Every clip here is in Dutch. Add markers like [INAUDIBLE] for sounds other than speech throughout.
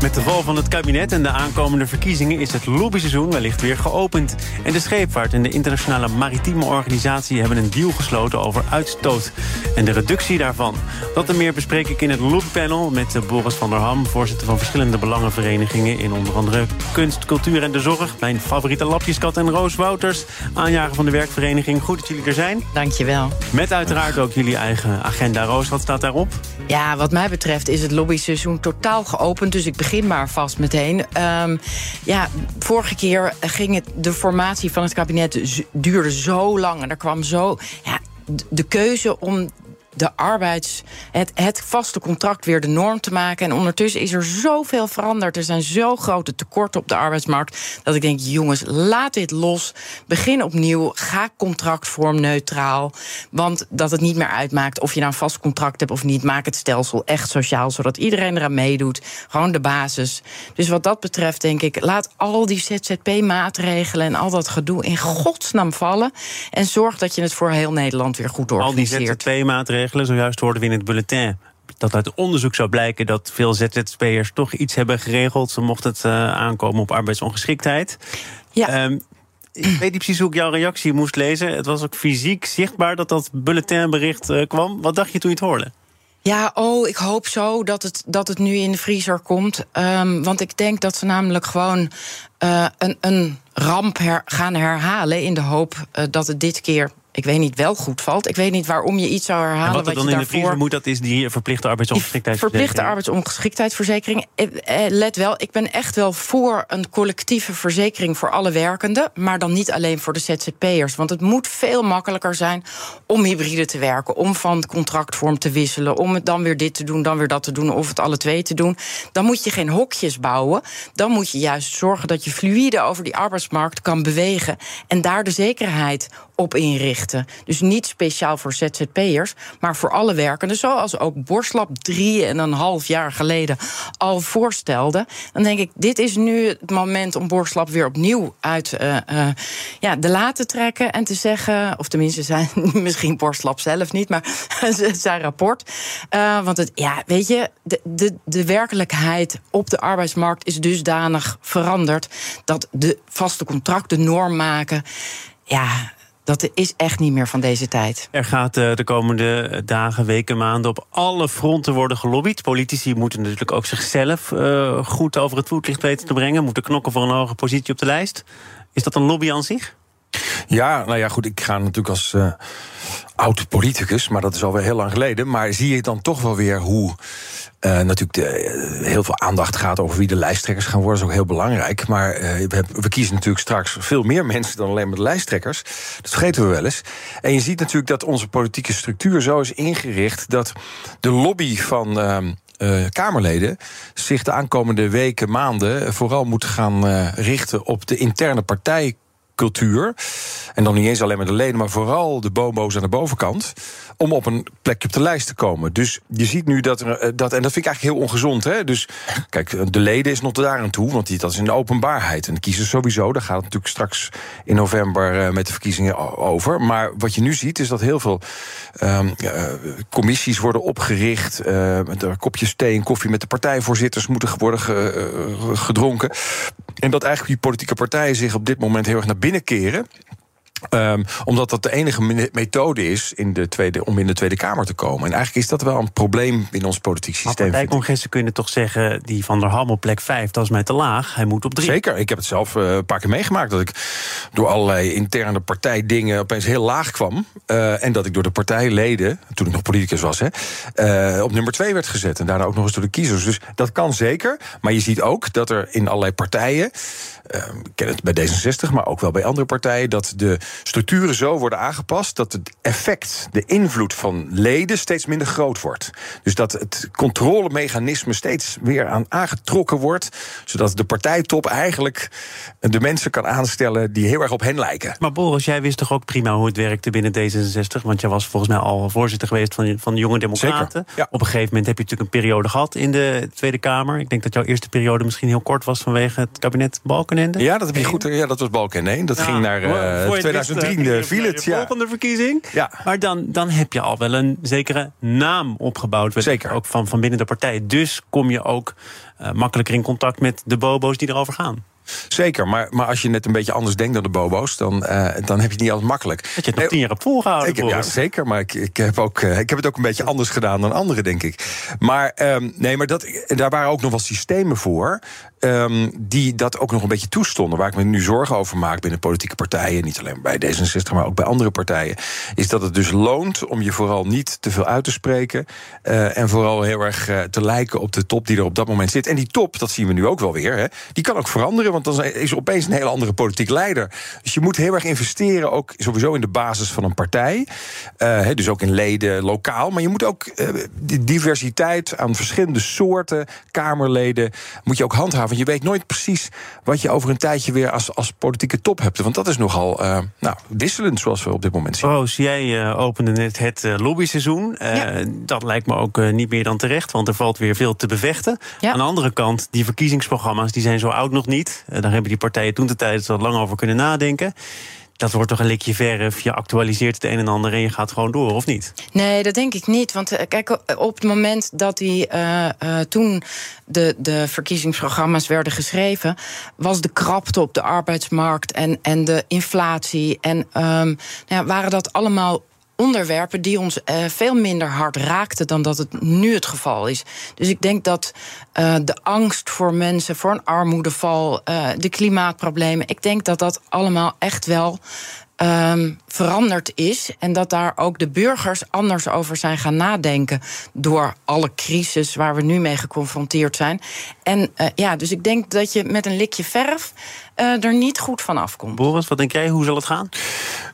Met de val van het kabinet en de aankomende verkiezingen is het lobbyseizoen wellicht weer geopend. En de scheepvaart en de internationale maritieme organisatie hebben een deal gesloten over uitstoot en de reductie daarvan. Dat en meer bespreek ik in het lobbypanel met eh, Boris van der Ham, voorzitter van verschillende belangenverenigingen in onder andere kunst, cultuur en de zorg. Mijn favoriete lapjeskat en Roos Wouters, aanjager van de werkvereniging. Goed dat jullie er zijn. Dankjewel. Met uiteraard ook jullie eigen agenda. Roos, wat staat daarop? Ja, wat mij betreft is het lobbyseizoen totaal geopend. Dus ik begin maar vast meteen. Um, ja, vorige keer ging het, de formatie van het kabinet duurde zo lang. En er kwam zo. Ja, de keuze om de arbeids, het, het vaste contract weer de norm te maken. En ondertussen is er zoveel veranderd. Er zijn zo grote tekorten op de arbeidsmarkt. Dat ik denk, jongens, laat dit los. Begin opnieuw. Ga contractvorm neutraal. Want dat het niet meer uitmaakt of je nou een vast contract hebt of niet. Maak het stelsel echt sociaal, zodat iedereen eraan meedoet. Gewoon de basis. Dus wat dat betreft, denk ik, laat al die ZZP-maatregelen en al dat gedoe in godsnaam vallen. En zorg dat je het voor heel Nederland weer goed organiseert. Al die ZZP-maatregelen Zojuist hoorden we in het bulletin dat uit onderzoek zou blijken dat veel ZZP'ers toch iets hebben geregeld. Ze mochten het uh, aankomen op arbeidsongeschiktheid. Ja. Um, ik weet niet precies hoe ik jouw reactie moest lezen. Het was ook fysiek zichtbaar dat dat bulletinbericht uh, kwam. Wat dacht je toen je het hoorde? Ja, oh, ik hoop zo dat het, dat het nu in de vriezer komt. Um, want ik denk dat ze namelijk gewoon uh, een, een ramp her, gaan herhalen... in de hoop uh, dat het dit keer ik weet niet, wel goed valt. Ik weet niet waarom je iets zou herhalen. En wat er dan in de vriezer moet, dat is die verplichte arbeidsongeschiktheidsverzekering. Verplichte arbeidsongeschiktheidsverzekering. Eh, eh, let wel, ik ben echt wel voor een collectieve verzekering voor alle werkenden. Maar dan niet alleen voor de ZZP'ers. Want het moet veel makkelijker zijn om hybride te werken. Om van contractvorm te wisselen. Om het dan weer dit te doen, dan weer dat te doen. Of het alle twee te doen. Dan moet je geen hokjes bouwen. Dan moet je juist zorgen dat je fluïde over die arbeidsmarkt kan bewegen. En daar de zekerheid op inrichten. Dus niet speciaal voor ZZP'ers, maar voor alle werkenden. Zoals ook Borstlab drie en een half jaar geleden al voorstelde. Dan denk ik, dit is nu het moment om Borstlab weer opnieuw uit uh, uh, ja, de laten trekken. En te zeggen, of tenminste zijn [LAUGHS] misschien Borstlab zelf niet, maar [LAUGHS] zijn rapport. Uh, want het, ja, weet je, de, de, de werkelijkheid op de arbeidsmarkt is dusdanig veranderd dat de vaste contracten norm maken. Ja, dat is echt niet meer van deze tijd. Er gaat eh, de komende dagen, weken, maanden op alle fronten worden gelobbyd. Politici moeten natuurlijk ook zichzelf uh, goed over het voetlicht weten te brengen. Moeten knokken voor een hoge positie op de lijst. Is dat een lobby aan zich? Ja, nou ja, goed. Ik ga natuurlijk als uh, oud politicus, maar dat is alweer heel lang geleden. Maar zie je dan toch wel weer hoe uh, natuurlijk de, uh, heel veel aandacht gaat over wie de lijsttrekkers gaan worden. Dat is ook heel belangrijk. Maar we, kiezen natuurlijk straks veel meer mensen dan alleen maar de lijsttrekkers. Dat vergeten we wel eens. En je ziet natuurlijk dat onze politieke structuur zo is ingericht dat de lobby van. Uh, Kamerleden zich de aankomende weken, maanden vooral moeten gaan richten op de interne partijcultuur. En dan niet eens alleen maar de leden, maar vooral de bobo's aan de bovenkant om op een plekje op de lijst te komen. Dus je ziet nu dat er. Eh, dat, en dat vind ik eigenlijk heel ongezond. Hè? Dus kijk, de leden is nog daar aan toe, want die, dat is in de openbaarheid. En de kiezers sowieso. Daar gaat het natuurlijk straks in november uh, met de verkiezingen over. Maar wat je nu ziet, is dat heel veel uh, commissies worden opgericht. met kopjes thee en koffie met de partijvoorzitters moeten worden ge, gedronken. En dat eigenlijk die politieke partijen zich op dit moment heel erg naar binnen keren. Um, omdat dat de enige methode is in de tweede, om in de Tweede Kamer te komen. En eigenlijk is dat wel een probleem in ons politiek systeem. Partijcongressen kunnen toch zeggen... die van der Ham op plek 5, dat is mij te laag. Hij moet op 3. Zeker, ik heb het zelf uh, een paar keer meegemaakt... dat ik door allerlei interne partijdingen opeens heel laag kwam. Uh, en dat ik door de partijleden, toen ik nog politicus was... Hè, uh, op nummer 2 werd gezet. En daarna ook nog eens door de kiezers. Dus dat kan zeker. Maar je ziet ook dat er in allerlei partijen... ik ken het bij D66, maar ook wel bij andere partijen... dat de structuren zo worden aangepast dat het effect, de invloed van leden steeds minder groot wordt. Dus dat het controlemechanisme steeds weer aan aangetrokken wordt, zodat de partijtop eigenlijk de mensen kan aanstellen die heel erg op hen lijken. Maar Boris, jij wist toch ook prima hoe het werkte binnen D66? Want jij was volgens mij al voorzitter geweest van, van de Jonge Democraten. Ja. Op een gegeven moment heb je natuurlijk een periode gehad in de Tweede Kamer. Ik denk dat jouw eerste periode misschien heel kort was vanwege het kabinet Balkenende. Ja, dat heb je goed. Ja, dat was Balkenende. Dat ging naar uh, 2003 de volgende verkiezing. Ja. Maar dan, dan heb je al wel een zekere naam opgebouwd. Zeker. Ook van, van binnen de partij. Dus kom je ook uh, makkelijker in contact met de bobo's die erover gaan. Zeker, maar, maar als je net een beetje anders denkt dan de bobo's, dan, uh, dan heb je het niet altijd makkelijk. Dat je het nog tien jaar hebt volgehouden. Ik heb, ja, zeker, maar ik, ik, heb ook, uh, ik heb het ook een beetje anders gedaan dan anderen, denk ik. Maar, um, nee, maar dat, daar waren ook nog wel systemen voor. Um, die dat ook nog een beetje toestonden. Waar ik me nu zorgen over maak binnen politieke partijen. Niet alleen bij D66, maar ook bij andere partijen. Is dat het dus loont om je vooral niet te veel uit te spreken. Uh, en vooral heel erg te lijken op de top die er op dat moment zit. En die top, dat zien we nu ook wel weer. Hè, die kan ook veranderen, want dan is er opeens een hele andere politiek leider. Dus je moet heel erg investeren, ook sowieso in de basis van een partij. Uh, dus ook in leden lokaal. Maar je moet ook die diversiteit aan verschillende soorten Kamerleden. moet je ook handhaven. Want je weet nooit precies wat je over een tijdje weer als, als politieke top hebt. Want dat is nogal uh, nou, wisselend, zoals we op dit moment zien. Roos, jij uh, opende net het uh, lobbyseizoen. Ja. Dat lijkt me ook niet meer dan terecht, want er valt weer veel te bevechten. Ja. Aan de andere kant, die verkiezingsprogramma's die zijn zo oud nog niet. Daar hebben die partijen toen de tijd al lang over kunnen nadenken dat wordt toch een likje verf. Je actualiseert het een en ander en je gaat gewoon door, of niet? Nee, dat denk ik niet. Want uh, kijk, op het moment dat die uh, toen de, de verkiezingsprogramma's werden geschreven, was de krapte op de arbeidsmarkt en, en de inflatie. En um, nou ja, waren dat allemaal onderwerpen die ons uh, veel minder hard raakten dan dat het nu het geval is. Dus ik denk dat uh, de angst voor mensen, voor een armoedeval, uh, de klimaatproblemen, ik denk dat dat allemaal echt wel. Um, veranderd is. En dat daar ook de burgers anders over zijn gaan nadenken. Door alle crisis waar we nu mee geconfronteerd zijn. En uh, ja, dus ik denk dat je met een likje verf uh, er niet goed van afkomt. Boris, wat denk jij? Hoe zal het gaan?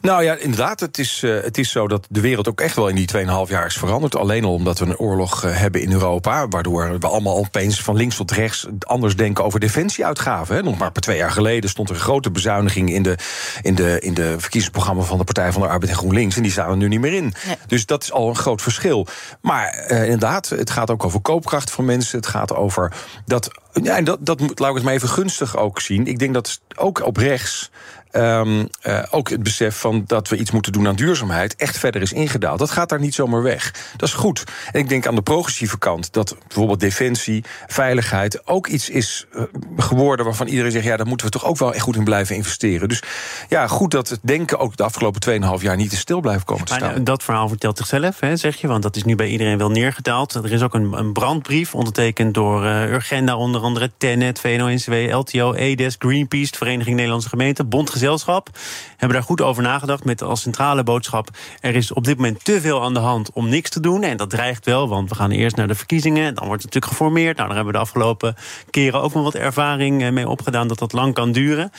Nou ja, inderdaad. Het is, uh, het is zo dat de wereld ook echt wel in die 2,5 jaar is veranderd. Alleen al omdat we een oorlog uh, hebben in Europa. Waardoor we allemaal opeens van links tot rechts anders denken over defensieuitgaven. Hè. Nog maar per twee jaar geleden stond er een grote bezuiniging in de, in de, in de verkiezingsprogramma van de Partij van de Arbeid en GroenLinks. En die staan er nu niet meer in. Nee. Dus dat is al een groot verschil. Maar uh, inderdaad, het gaat ook over koopkracht van mensen. Het gaat over dat. Ja, en dat, dat laat ik het maar even gunstig ook zien. Ik denk dat ook op rechts. Um, uh, ook het besef van dat we iets moeten doen aan duurzaamheid echt verder is ingedaald. Dat gaat daar niet zomaar weg. Dat is goed. En ik denk aan de progressieve kant dat bijvoorbeeld defensie, veiligheid ook iets is uh, geworden waarvan iedereen zegt: ja, daar moeten we toch ook wel echt goed in blijven investeren. Dus ja, goed dat het denken ook de afgelopen 2,5 jaar niet te stil blijft komen te staan. Maar dat verhaal vertelt zichzelf, hè, zeg je, want dat is nu bij iedereen wel neergedaald. Er is ook een, een brandbrief ondertekend door uh, Urgenda, onder andere Tenet, VNO-NCW, LTO, EDES, Greenpeace, de Vereniging Nederlandse Gemeenten, Bondgezelschap hebben daar goed over nagedacht met als centrale boodschap. Er is op dit moment te veel aan de hand om niks te doen. En dat dreigt wel, want we gaan eerst naar de verkiezingen. Dan wordt het natuurlijk geformeerd. Nou, daar hebben we de afgelopen keren ook wel wat ervaring mee opgedaan dat dat lang kan duren.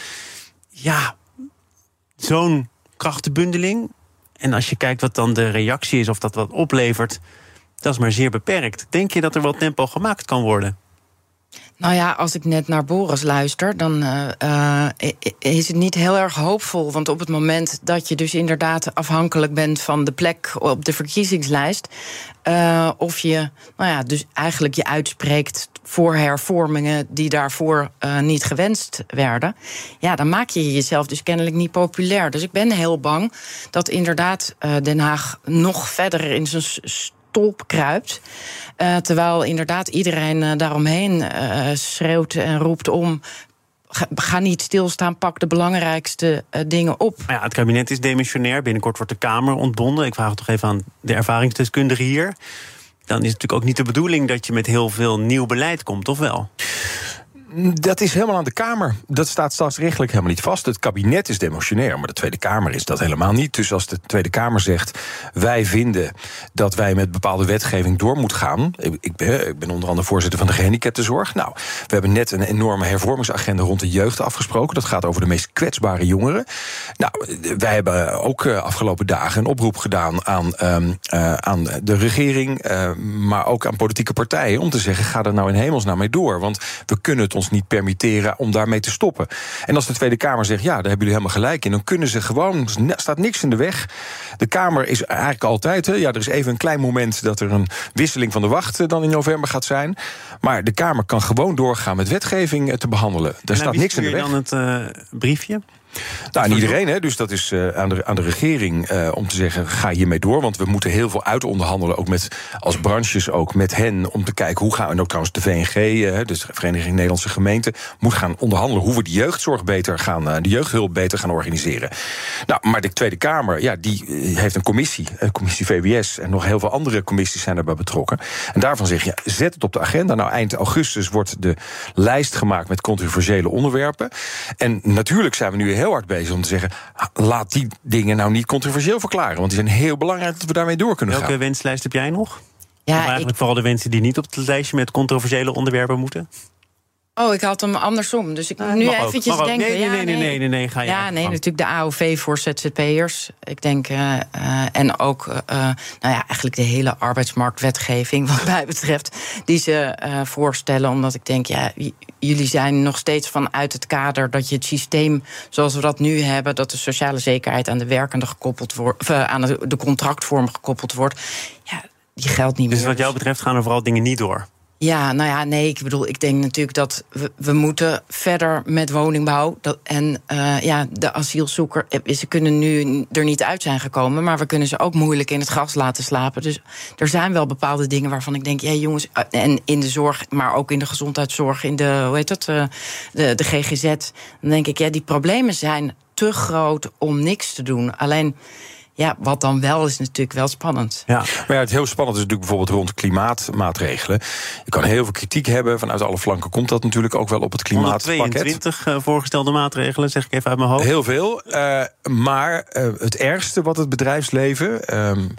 Ja, zo'n krachtenbundeling. En als je kijkt wat dan de reactie is of dat wat oplevert, dat is maar zeer beperkt. Denk je dat er wat tempo gemaakt kan worden? Nou ja, als ik net naar Boris luister, dan uh, uh, is het niet heel erg hoopvol. Want op het moment dat je dus inderdaad afhankelijk bent van de plek op de verkiezingslijst. Uh, of je, nou ja, dus eigenlijk je uitspreekt voor hervormingen die daarvoor niet gewenst werden. Ja, dan maak je jezelf dus kennelijk niet populair. Dus ik ben heel bang dat inderdaad Den Haag nog verder in zijn stolp kruipt. Uh, terwijl inderdaad iedereen uh, daaromheen uh, schreeuwt en roept om. Ga, niet stilstaan, pak de belangrijkste dingen op. Ja, het kabinet is demissionair. Binnenkort wordt de Kamer ontbonden. Ik vraag het toch even aan de ervaringsdeskundige hier. Dan is het natuurlijk ook niet de bedoeling dat je met heel veel nieuw beleid komt, of wel? Dat is helemaal aan de Kamer. Dat staat staatsrechtelijk helemaal niet vast. Het kabinet is demotionair, maar de Tweede Kamer is dat helemaal niet. Dus als de Tweede Kamer zegt: wij vinden dat wij met bepaalde wetgeving door moeten gaan. Ik ben, ik ben onder andere voorzitter van de gehandicaptenzorg. Nou, we hebben net een enorme hervormingsagenda rond de jeugd afgesproken. Dat gaat over de meest kwetsbare jongeren. Nou, wij hebben ook eh, afgelopen dagen een oproep gedaan aan, uh, aan de regering, maar ook aan politieke partijen om te zeggen: ga er nou in hemelsnaam mee door. Want we kunnen het ons niet permitteren om daarmee te stoppen. En als de Tweede Kamer zegt: ja, daar hebben jullie helemaal gelijk in, dan kunnen ze gewoon, er staat niks in de weg. De Kamer is eigenlijk altijd, hè, ja, er is even een klein moment dat er een wisseling van de wacht eh, dan in november gaat zijn. Maar de Kamer kan gewoon doorgaan met wetgeving te behandelen. Er staat niks in de weg. dan het uh, briefje? Nou, en iedereen, hè, dus dat is uh, aan, de, aan de regering uh, om te zeggen: ga hiermee door. Want we moeten heel veel uitonderhandelen, ook met, als branches, ook met hen, om te kijken hoe gaan we, en ook trouwens de VNG, uh, dus de Vereniging Nederlandse Gemeenten, moet gaan onderhandelen hoe we de jeugdzorg beter gaan, de jeugdhulp beter gaan organiseren. Nou, maar de Tweede Kamer, ja, die heeft een commissie, een commissie VWS, en nog heel veel andere commissies zijn erbij betrokken. En daarvan zeg je: ja, zet het op de agenda. Nou, eind augustus wordt de lijst gemaakt met controversiële onderwerpen. En natuurlijk zijn we nu heel hard bezig om te zeggen: laat die dingen nou niet controversieel verklaren. Want die zijn heel belangrijk dat we daarmee door kunnen Welke gaan. Welke wenslijst heb jij nog? Ja, of eigenlijk ik... vooral de wensen die niet op het lijstje met controversiële onderwerpen moeten? Oh, ik had hem andersom. Dus ik moet nu Mag ook, eventjes ook. denken. Nee, nee, ja, nee, nee, nee, nee, nee, ga je Ja, nee, gang. natuurlijk de AOV voor ZZP'ers. Ik denk, eh, eh, en ook, eh, nou ja, eigenlijk de hele arbeidsmarktwetgeving, [LAUGHS] wat mij betreft, die ze eh, voorstellen. Omdat ik denk, ja, jullie zijn nog steeds vanuit het kader dat je het systeem zoals we dat nu hebben, dat de sociale zekerheid aan de werkende gekoppeld wordt, eh, aan de, contractvorm gekoppeld wordt. Ja, die geldt niet Dus meer. wat jou betreft gaan er vooral dingen niet door. Ja, nou ja, nee, ik bedoel, ik denk natuurlijk dat we, we moeten verder met woningbouw. En uh, ja, de asielzoeker, eh, ze kunnen nu er niet uit zijn gekomen, maar we kunnen ze ook moeilijk in het gras laten slapen. Dus er zijn wel bepaalde dingen waarvan ik denk, ja jongens, uh, en in de zorg, maar ook in de gezondheidszorg, in de, hoe heet dat, de, de GGZ. Dan denk ik, ja, die problemen zijn te groot om niks te doen. Alleen. Ja, wat dan wel is natuurlijk wel spannend. Ja, maar ja, het heel spannend is natuurlijk bijvoorbeeld rond klimaatmaatregelen. Je kan heel veel kritiek hebben. Vanuit alle flanken komt dat natuurlijk ook wel op het klimaatpakket. 122 uh, voorgestelde maatregelen, zeg ik even uit mijn hoofd. Heel veel. Uh, maar uh, het ergste wat het bedrijfsleven. Um,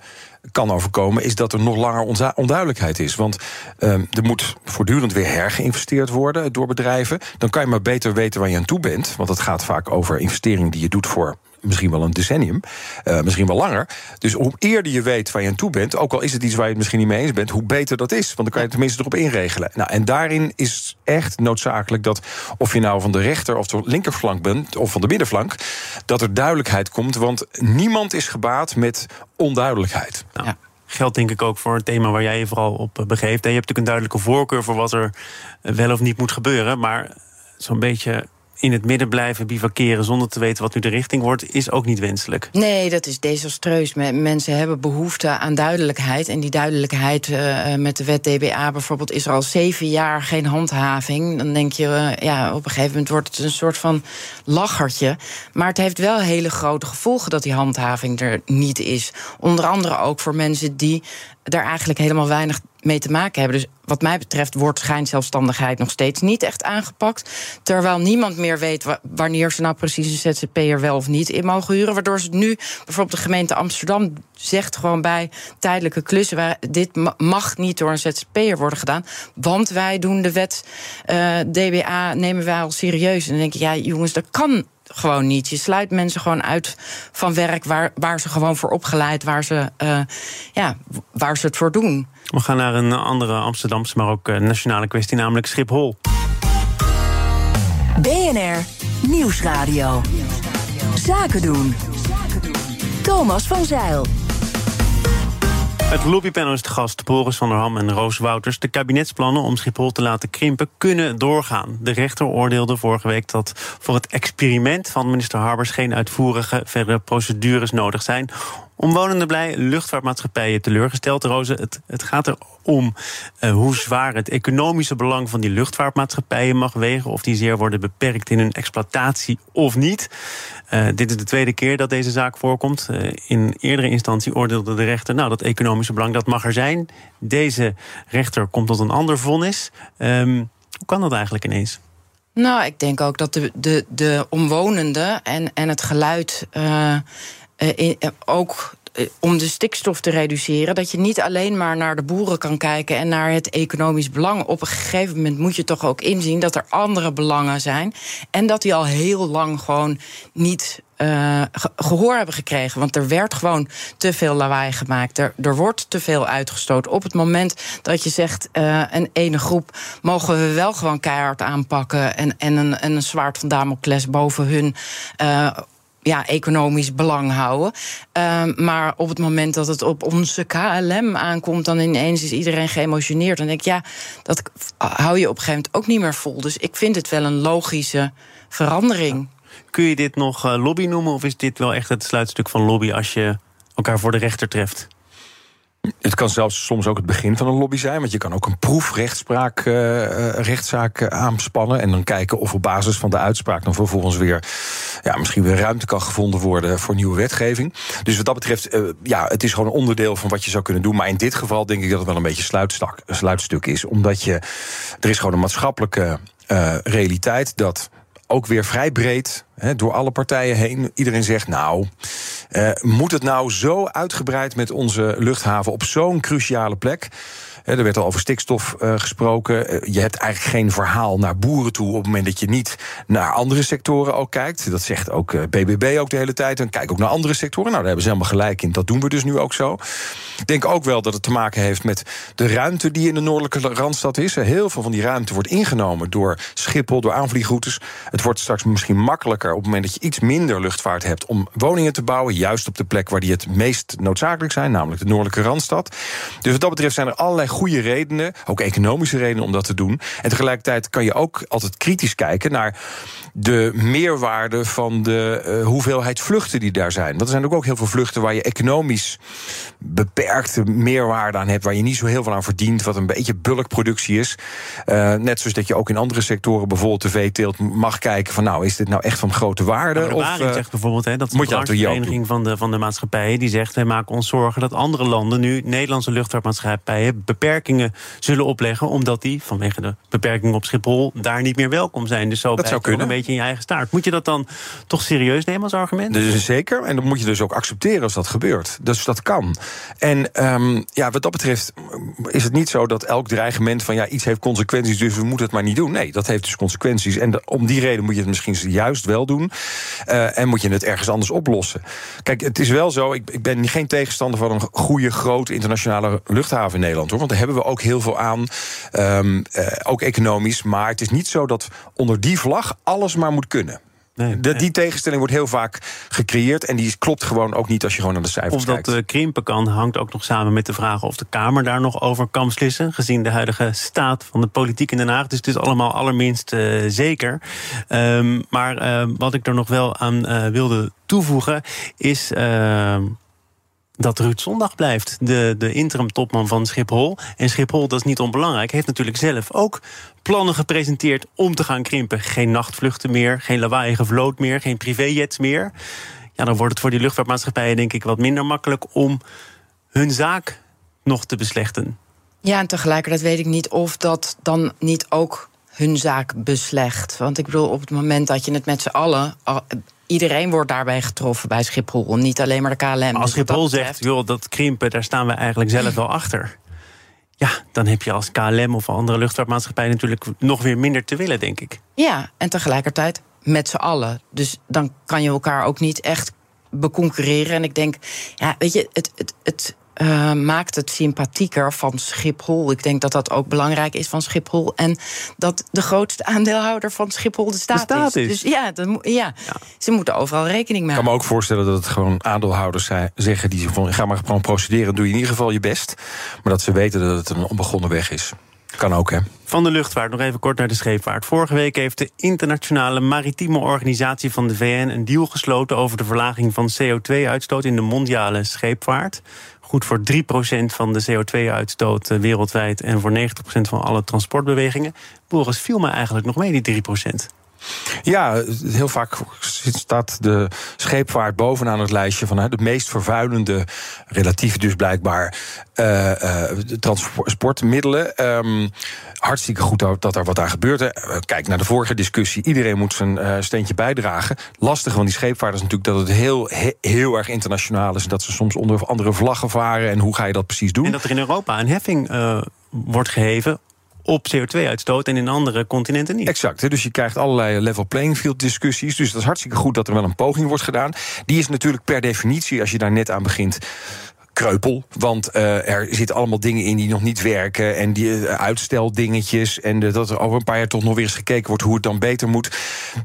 kan overkomen, is dat er nog langer onduidelijkheid is. Want um, er moet voortdurend weer hergeïnvesteerd worden door bedrijven. Dan kan je maar beter weten waar je aan toe bent. Want het gaat vaak over investeringen die je doet voor misschien wel een decennium, uh, misschien wel langer. Dus hoe eerder je weet waar je aan toe bent, ook al is het iets waar je het misschien niet mee eens bent, hoe beter dat is. Want dan kan je het tenminste erop inregelen. Nou, en daarin is echt noodzakelijk dat of je nou van de rechter of de linkerflank bent, of van de middenflank, dat er duidelijkheid komt. Want niemand is gebaat met onduidelijkheid. Nou. Ja geldt denk ik ook voor het thema waar jij je vooral op begeeft. En je hebt natuurlijk een duidelijke voorkeur voor wat er wel of niet moet gebeuren. Maar zo'n beetje in het midden blijven bivakeren zonder te weten wat nu de richting wordt, is ook niet wenselijk. Nee, dat is desastreus. Mensen hebben behoefte aan duidelijkheid. En die duidelijkheid uh, met de wet DBA bijvoorbeeld is er al zeven jaar geen handhaving. Dan denk je, uh, ja, op een gegeven moment wordt het een soort van lachertje. Maar het heeft wel hele grote gevolgen dat die handhaving er niet is. Onder andere ook voor mensen die daar eigenlijk helemaal weinig mee te maken hebben. Dus wat mij betreft wordt schijnzelfstandigheid nog steeds niet echt aangepakt. Terwijl niemand meer weet wanneer ze nou precies een ZZP'er wel of niet in mogen huren. Waardoor ze nu, bijvoorbeeld de gemeente Amsterdam zegt gewoon bij tijdelijke klussen: waar, dit mag niet door een ZZP'er worden gedaan. Want wij doen de wet uh, DBA, nemen wij al serieus. En dan denk ik, ja, jongens, dat kan gewoon niet. Je sluit mensen gewoon uit van werk waar, waar ze gewoon voor opgeleid, waar ze, uh, ja, waar ze het voor doen. We gaan naar een andere Amsterdamse, maar ook uh, nationale kwestie, namelijk Schiphol. BNR Nieuwsradio. Zaken doen. Thomas van Zeil. Het lobbypanel is te gast. Boris van der Ham en Roos Wouters. De kabinetsplannen om Schiphol te laten krimpen kunnen doorgaan. De rechter oordeelde vorige week dat voor het experiment van minister Harbers geen uitvoerige verdere procedures nodig zijn. Omwonenden blij, luchtvaartmaatschappijen teleurgesteld. Roze, het, het gaat erom uh, hoe zwaar het economische belang van die luchtvaartmaatschappijen mag wegen. Of die zeer worden beperkt in hun exploitatie of niet. Uh, dit is de tweede keer dat deze zaak voorkomt. Uh, in eerdere instantie oordeelde de rechter, nou, dat economische belang dat mag er zijn. Deze rechter komt tot een ander vonnis. Um, hoe kan dat eigenlijk ineens? Nou, ik denk ook dat de, de, de omwonenden en, en het geluid uh, ook om de stikstof te reduceren, dat je niet alleen maar naar de boeren kan kijken en naar het economisch belang. Op een gegeven moment moet je toch ook inzien dat er andere belangen zijn. En dat die al heel lang gewoon niet gehoor hebben gekregen. Want er werd gewoon te veel lawaai gemaakt. Er, er wordt te veel uitgestoten. Op het moment dat je zegt: een ene groep mogen we wel gewoon keihard aanpakken. en, en, een, en een zwaard van Damocles boven hun. Uh, ja, economisch belang houden. Uh, maar op het moment dat het op onze KLM aankomt, dan ineens is iedereen geëmotioneerd. Dan denk ik, ja, dat hou je op een gegeven moment ook niet meer vol. Dus ik vind het wel een logische verandering. Kun je dit nog uh, lobby noemen, of is dit wel echt het sluitstuk van lobby als je elkaar voor de rechter treft? Het kan zelfs soms ook het begin van een lobby zijn. Want je kan ook een proefrechtspraak, uh, rechtszaak aanspannen. En dan kijken of op basis van de uitspraak dan vervolgens weer. Ja, misschien weer ruimte kan gevonden worden voor nieuwe wetgeving. Dus wat dat betreft, uh, ja, het is gewoon een onderdeel van wat je zou kunnen doen. Maar in dit geval denk ik dat het wel een beetje sluitstuk, sluitstuk is. Omdat je. Er is gewoon een maatschappelijke realiteit dat ook weer vrij breed, door alle partijen heen. Iedereen zegt, nou, uh, moet het nou zo uitgebreid met onze luchthaven op zo'n cruciale plek? Er werd al over stikstof uh, gesproken. Uh, je hebt eigenlijk geen verhaal naar boeren toe op het moment dat je niet naar andere sectoren ook kijkt. Dat zegt ook BBB ook de hele tijd. En kijk ook naar andere sectoren. Nou, daar hebben ze helemaal gelijk in. Dat doen we dus nu ook zo. Ik denk ook wel dat het te maken heeft met de ruimte die in de noordelijke randstad is. Heel veel van die ruimte wordt ingenomen door Schiphol, door aanvliegroutes. Het wordt straks misschien makkelijker op het moment dat je iets minder luchtvaart hebt om woningen te bouwen. Juist op de plek waar die het meest noodzakelijk zijn, namelijk de noordelijke randstad. Dus wat dat betreft zijn er allerlei goede redenen, ook economische redenen om dat te doen. En tegelijkertijd kan je ook altijd kritisch kijken naar de meerwaarde van de uh, hoeveelheid vluchten die daar zijn. Want er zijn ook, ook heel veel vluchten waar je economisch beperkte meerwaarde aan hebt, waar je niet zo heel veel aan verdient, wat een beetje bulkproductie is. Uh, net zoals dat je ook in andere sectoren, bijvoorbeeld de veeteelt, mag kijken van nou, is dit nou echt van grote waarde? Nou, of uh, zegt bijvoorbeeld hè, dat de vereniging van de, van de maatschappijen, die zegt wij maken ons zorgen dat andere landen nu Nederlandse luchtvaartmaatschappijen beperkingen zullen opleggen, omdat die vanwege de beperkingen op Schiphol daar niet meer welkom zijn. Dus zo dat zou kunnen. een beetje in je eigen staart. Moet je dat dan toch serieus nemen als argument? Dus zeker. En dan moet je dus ook accepteren als dat gebeurt. Dus dat kan. En um, ja, wat dat betreft is het niet zo dat elk dreigement van ja, iets heeft consequenties, dus we moeten het maar niet doen. Nee, dat heeft dus consequenties. En de, om die reden moet je het misschien juist wel doen. Uh, en moet je het ergens anders oplossen. Kijk, het is wel zo, ik, ik ben geen tegenstander van een goede, grote internationale luchthaven in Nederland hoor. Want daar hebben we ook heel veel aan. Um, uh, ook economisch. Maar het is niet zo dat onder die vlag alles maar moet kunnen. Nee, de, die tegenstelling wordt heel vaak gecreëerd. En die klopt gewoon ook niet als je gewoon naar de cijfers of kijkt. Of dat krimpen kan, hangt ook nog samen met de vraag of de Kamer daar nog over kan beslissen. Gezien de huidige staat van de politiek in Den Haag. Dus het is allemaal allerminst uh, zeker. Um, maar uh, wat ik er nog wel aan uh, wilde toevoegen is ehm, dat Ruud Zondag blijft. De, de interim-topman van Schiphol. En Schiphol, dat is niet onbelangrijk, heeft natuurlijk zelf ook plannen gepresenteerd om te gaan krimpen. Geen nachtvluchten meer, geen lawaaiige vloot meer, geen privéjets meer. Ja, dan wordt het voor die luchtvaartmaatschappijen denk ik wat minder makkelijk om hun zaak nog te beslechten. Ja, en tegelijkertijd weet ik niet of dat dan niet ook hun zaak beslecht. Want ik bedoel, op het moment dat je het met z'n allen iedereen wordt daarbij getroffen bij Schiphol. Niet alleen maar de KLM. Maar als Schiphol zegt, joh, dat krimpen, daar staan we eigenlijk zelf wel achter. Ja, dan heb je als KLM of andere luchtvaartmaatschappij natuurlijk nog weer minder te willen, denk ik. Ja, en tegelijkertijd met z'n allen. Dus dan kan je elkaar ook niet echt beconcurreren. En ik denk, ja, weet je, het, het, het uh, maakt het sympathieker van Schiphol. Ik denk dat dat ook belangrijk is van Schiphol. En dat de grootste aandeelhouder van Schiphol de staat, de staat is. Dus ja, dat, ja, ja, ze moeten overal rekening mee Ik kan me ook voorstellen dat het gewoon aandeelhouders zijn, zeggen... die van, ga maar gewoon procederen, doe je in ieder geval je best. Maar dat ze weten dat het een onbegonnen weg is. Kan ook, hè? Van de luchtvaart nog even kort naar de scheepvaart. Vorige week heeft de Internationale Maritieme Organisatie van de VN een deal gesloten over de verlaging van CO2-uitstoot in de mondiale scheepvaart goed voor 3% van de CO2-uitstoot eh, wereldwijd en voor 90% van alle transportbewegingen. Boris, viel me eigenlijk nog mee, die 3%. Ja, heel vaak staat de scheepvaart bovenaan het lijstje van de meest vervuilende, relatief dus blijkbaar, uh, uh, transportmiddelen. Um, hartstikke goed dat er wat aan gebeurt. Kijk naar de vorige discussie. Iedereen moet zijn steentje bijdragen. Lastig van die scheepvaart is natuurlijk dat het heel, heel erg internationaal is. Dat ze soms onder andere vlaggen varen. En hoe ga je dat precies doen? En dat er in Europa een heffing wordt geheven op CO2-uitstoot en in andere continenten niet. Exact. Dus je krijgt allerlei level playing field discussies. Dus dat is hartstikke goed dat er wel een poging wordt gedaan. Die is natuurlijk per definitie, als je daar net aan begint kreupel. Want uh, er zitten allemaal dingen in die nog niet werken. En die uh, uitsteldingetjes. En dat er over een paar jaar toch nog weer eens gekeken wordt hoe het dan beter moet.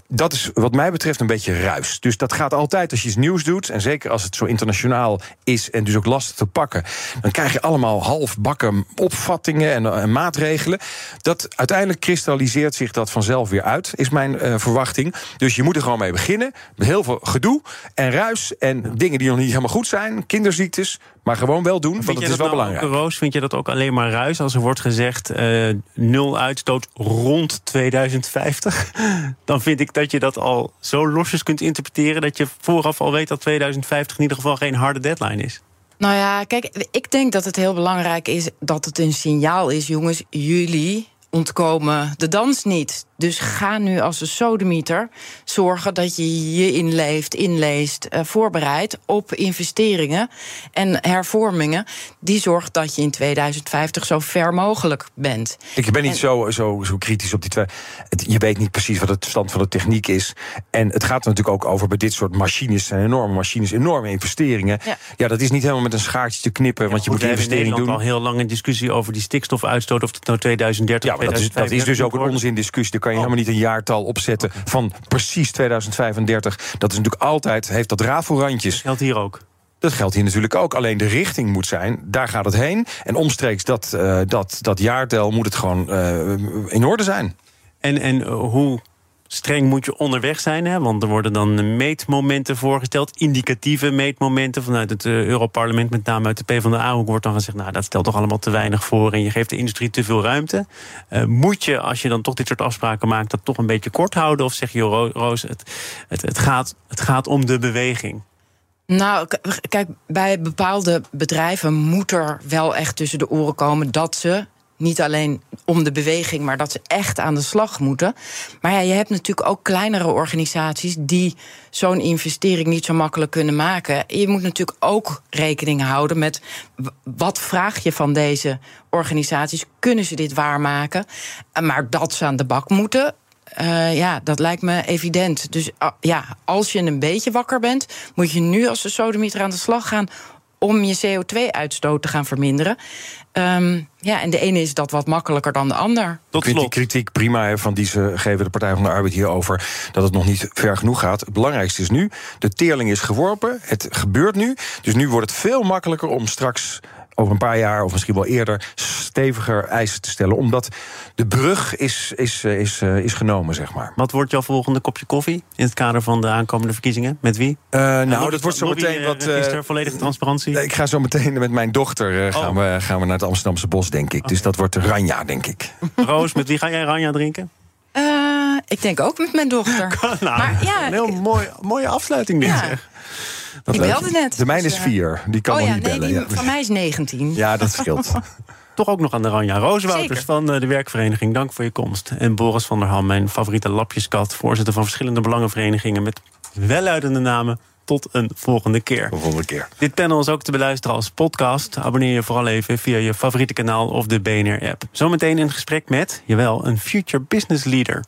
Dat is wat mij betreft een beetje ruis. Dus dat gaat altijd als je iets nieuws doet. En zeker als het zo internationaal is en dus ook lastig te pakken. Dan krijg je allemaal halfbakken opvattingen en, en maatregelen. Dat uiteindelijk kristalliseert zich dat vanzelf weer uit, is mijn verwachting. Dus je moet er gewoon mee beginnen. Met heel veel gedoe en ruis. En dingen die nog niet helemaal goed zijn. Kinderziektes. Maar gewoon wel doen, want het is wel nou belangrijk. Roos, vind je dat ook alleen maar ruis als er wordt gezegd uh, nul uitstoot rond 2050? [LAUGHS] Dan vind ik dat je dat al zo losjes kunt interpreteren dat je vooraf al weet dat 2050 in ieder geval geen harde deadline is. Nou ja, kijk, ik denk dat het heel belangrijk is dat het een signaal is, jongens, jullie ontkomen de dans niet. Dus ga nu als een sodemieter zorgen dat je je inleeft, inleest, uh, voorbereidt op investeringen en hervormingen. Die zorgt dat je in 2050 zo ver mogelijk bent. Ik ben niet zo, zo, zo kritisch op die twee. je weet niet precies wat het stand van de techniek is. En het gaat er natuurlijk ook over bij dit soort machines, zijn enorme machines, enorme investeringen. Ja. ja, dat is niet helemaal met een schaartje te knippen, want je moet investeringen doen. al heel lang een discussie over die stikstofuitstoot, of het nou 2030 ja, dat is, dat is dus ook een onzindiscussie. Daar kan je oh. helemaal niet een jaartal opzetten van precies 2035. Dat is natuurlijk altijd, heeft dat rafelrandjes. Dat geldt hier ook. Dat geldt hier natuurlijk ook. Alleen de richting moet zijn, daar gaat het heen. En omstreeks dat, uh, dat, dat jaartel moet het gewoon uh, in orde zijn. En, en hoe streng moet je onderweg zijn. Hè? Want er worden dan meetmomenten voorgesteld, indicatieve meetmomenten vanuit het uh, Europarlement, met name uit de PvdA-hoek, wordt dan gezegd: Nou, dat stelt toch allemaal te weinig voor en je geeft de industrie te veel ruimte. Uh, moet je, als je dan toch dit soort afspraken maakt, dat toch een beetje kort houden? Of zeg je, Roos, het, het, het, gaat, het gaat om de beweging? Nou, kijk, bij bepaalde bedrijven moet er wel echt tussen de oren komen dat ze niet alleen om de beweging, maar dat ze echt aan de slag moeten. Maar ja, je hebt natuurlijk ook kleinere organisaties die zo'n investering niet zo makkelijk kunnen maken. Je moet natuurlijk ook rekening houden met wat vraag je van deze organisaties? Kunnen ze dit waarmaken? Maar dat ze aan de bak moeten, uh, ja, dat lijkt me evident. Dus uh, ja, als je een beetje wakker bent, moet je nu als de sodemieter aan de slag gaan om je CO2-uitstoot te gaan verminderen. Um, ja, en de ene is dat wat makkelijker dan de ander. Tot slot. die kritiek prima van die ze geven de Partij van de Arbeid hierover dat het nog niet ver genoeg gaat. Het belangrijkste is nu: de teerling is geworpen. Het gebeurt nu. Dus nu wordt het veel makkelijker om straks over een paar jaar of misschien wel eerder steviger eisen te stellen. Omdat de brug is, is, eh, is, is, is genomen, zeg maar. Wat wordt jouw volgende kopje koffie in het kader van de aankomende verkiezingen? Met wie? Uh, nou, dat wordt zo meteen uh, wat. is er volledige transparantie? ik ga zo meteen met mijn dochter uh, gaan, we, gaan we naar het Amsterdamse bos, denk ik. Dus dat wordt Ranja, denk ik. [LAUGHS] Roos, met wie ga jij Ranja drinken? ik denk ook met mijn dochter. [LAUGHS] nou, maar, ja, een heel mooi, mooie afsluiting, dit ja. zeg. Dat ik belde net. De mijne is dus, vier. Die kan oh, nog ja, niet bellen. Die, Van mij is 19. Ja, dat scheelt. [LAUGHS] Toch ook nog aan de Ranja Rooswouters van de werkvereniging. Dank voor je komst. En Boris van der Ham, mijn favoriete lapjeskat. Voorzitter van verschillende belangenverenigingen met welluidende namen. Tot een volgende keer. volgende keer. Dit panel is ook te beluisteren als podcast. Abonneer je vooral even via je favoriete kanaal of de BNR-app. Zometeen een gesprek met, jawel, een future business leader.